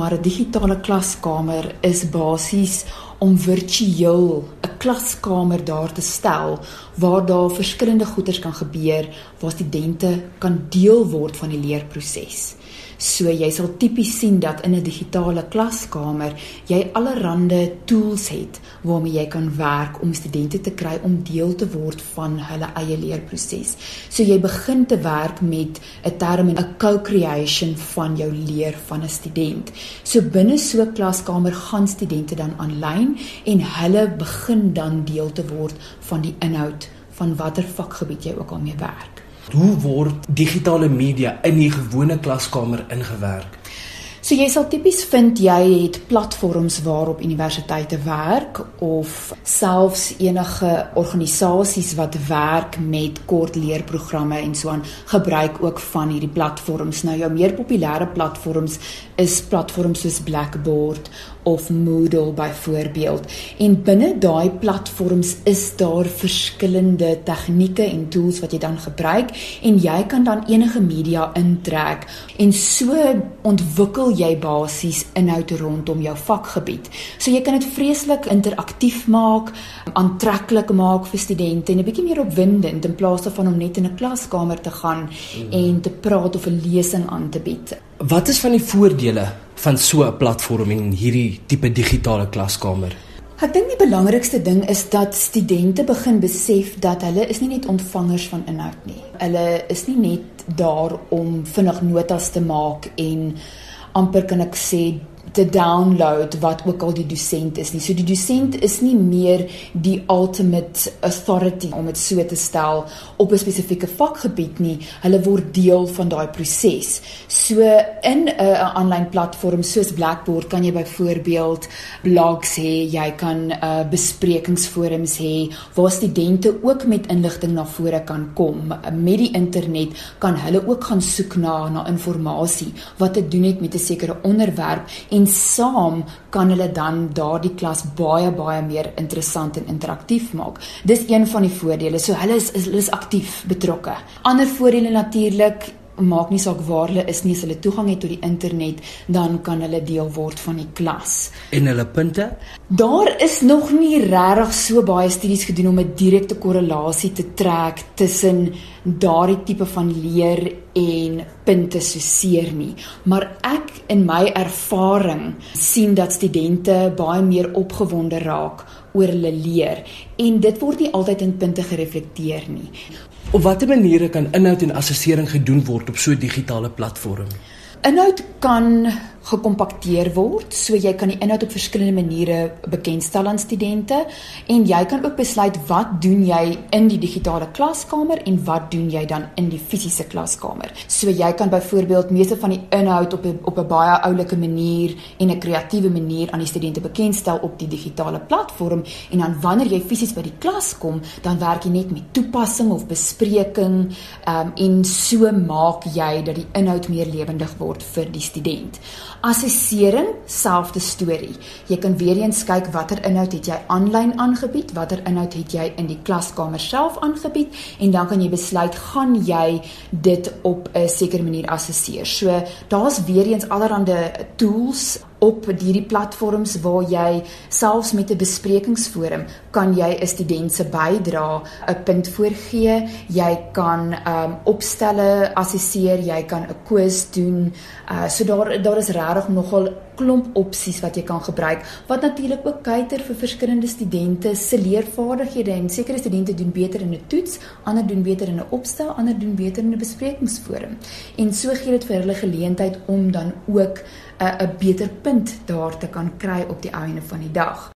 Maar 'n digitale klaskamer is basies om virtueel 'n klaskamer daar te stel waar daar verskillende goeders kan gebeur waar studente kan deel word van die leerproses. So jy sal tipies sien dat in 'n digitale klaskamer jy allerlei tools het waarmee jy kan werk om studente te kry om deel te word van hulle eie leerproses. So jy begin te werk met 'n term en 'n co-creation van jou leer van 'n student. So binne so 'n klaskamer gaan studente dan aanlyn en hulle begin dan deel te word van die inhoud van watter vakgebied jy ook al mee werk. Hoe word digitale media in die gewone klaskamer ingewerk? So jy sal tipies vind jy het platforms waarop universiteite werk of selfs enige organisasies wat werk met kort leerprogramme en so aan gebruik ook van hierdie platforms. Nou jou meer populêre platforms is platforms soos Blackboard of Moodle byvoorbeeld. En binne daai platforms is daar verskillende tegnieke en tools wat jy dan gebruik en jy kan dan enige media intrek en so ontwikkel jy basies inhoud rondom jou vakgebied. So jy kan dit vreeslik interaktief maak, aantreklik maak vir studente en 'n bietjie meer opwindend in plaas daarvan om net in 'n klaskamer te gaan mm. en te praat of 'n lesing aan te bied. Wat is van die voordele van so 'n platform en hierdie tipe digitale klaskamer? Ek dink die belangrikste ding is dat studente begin besef dat hulle is nie net ontvangers van inhoud nie. Hulle is nie net daar om vinnig notas te maak en amper kan ek sê te download wat ook al die dosent is nie. So die dosent is nie meer die ultimate authority om dit so te stel op 'n spesifieke vakgebied nie. Hulle word deel van daai proses. So in 'n aanlyn platform soos Blackboard kan jy byvoorbeeld blogs hê, jy kan uh, besprekingsforums hê waar studente ook met inligting na vore kan kom. Met die internet kan hulle ook gaan soek na na inligting wat te doen het met 'n sekere onderwerp en en saam kan hulle dan daardie klas baie baie meer interessant en interaktief maak. Dis een van die voordele. So hulle is hulle is aktief betrokke. Ander voordele natuurlik maak nie saak waar hulle is nie, as hulle toegang het tot die internet, dan kan hulle deel word van die klas. En hulle punte? Daar is nog nie regtig so baie studies gedoen om 'n direkte korrelasie te trek tussen daardie tipe van leer en punte so seer nie. Maar ek in my ervaring sien dat studente baie meer opgewonde raak oor hulle leer en dit word nie altyd in punte gereflekteer nie. Op watter maniere kan inhoud en assessering gedoen word op so 'n digitale platform? Inhoud kan gekompakteer word. So jy kan die inhoud op verskillende maniere bekendstel aan studente en jy kan ook besluit wat doen jy in die digitale klaskamer en wat doen jy dan in die fisiese klaskamer. So jy kan byvoorbeeld meeste van die inhoud op op 'n baie oulike manier en 'n kreatiewe manier aan die studente bekendstel op die digitale platform en dan wanneer jy fisies by die klas kom, dan werk jy net met toepassing of bespreking um, en so maak jy dat die inhoud meer lewendig word vir die student. Assessering, selfde storie. Jy kan weer eens kyk watter inhoud het jy aanlyn aangebied, watter inhoud het jy in die klaskamer self aangebied en dan kan jy besluit gaan jy dit op 'n sekere manier assesseer. So daar's weer eens allerlei tools op hierdie platforms waar jy selfs met 'n besprekingsforum kan jy 'n student se bydra 'n punt voorgee. Jy kan um opstelle assesseer, jy kan 'n quiz doen. Uh so daar daar is regtig nogal klomp opsies wat jy kan gebruik wat natuurlik ook kyker vir verskillende studente se leervaardighede en sekere studente doen beter in 'n toets, ander doen beter in 'n opstel, ander doen beter in 'n besprekingsforum. En so gee dit vir hulle geleentheid om dan ook 'n 'n beter punt daar te kan kry op die einde van die dag.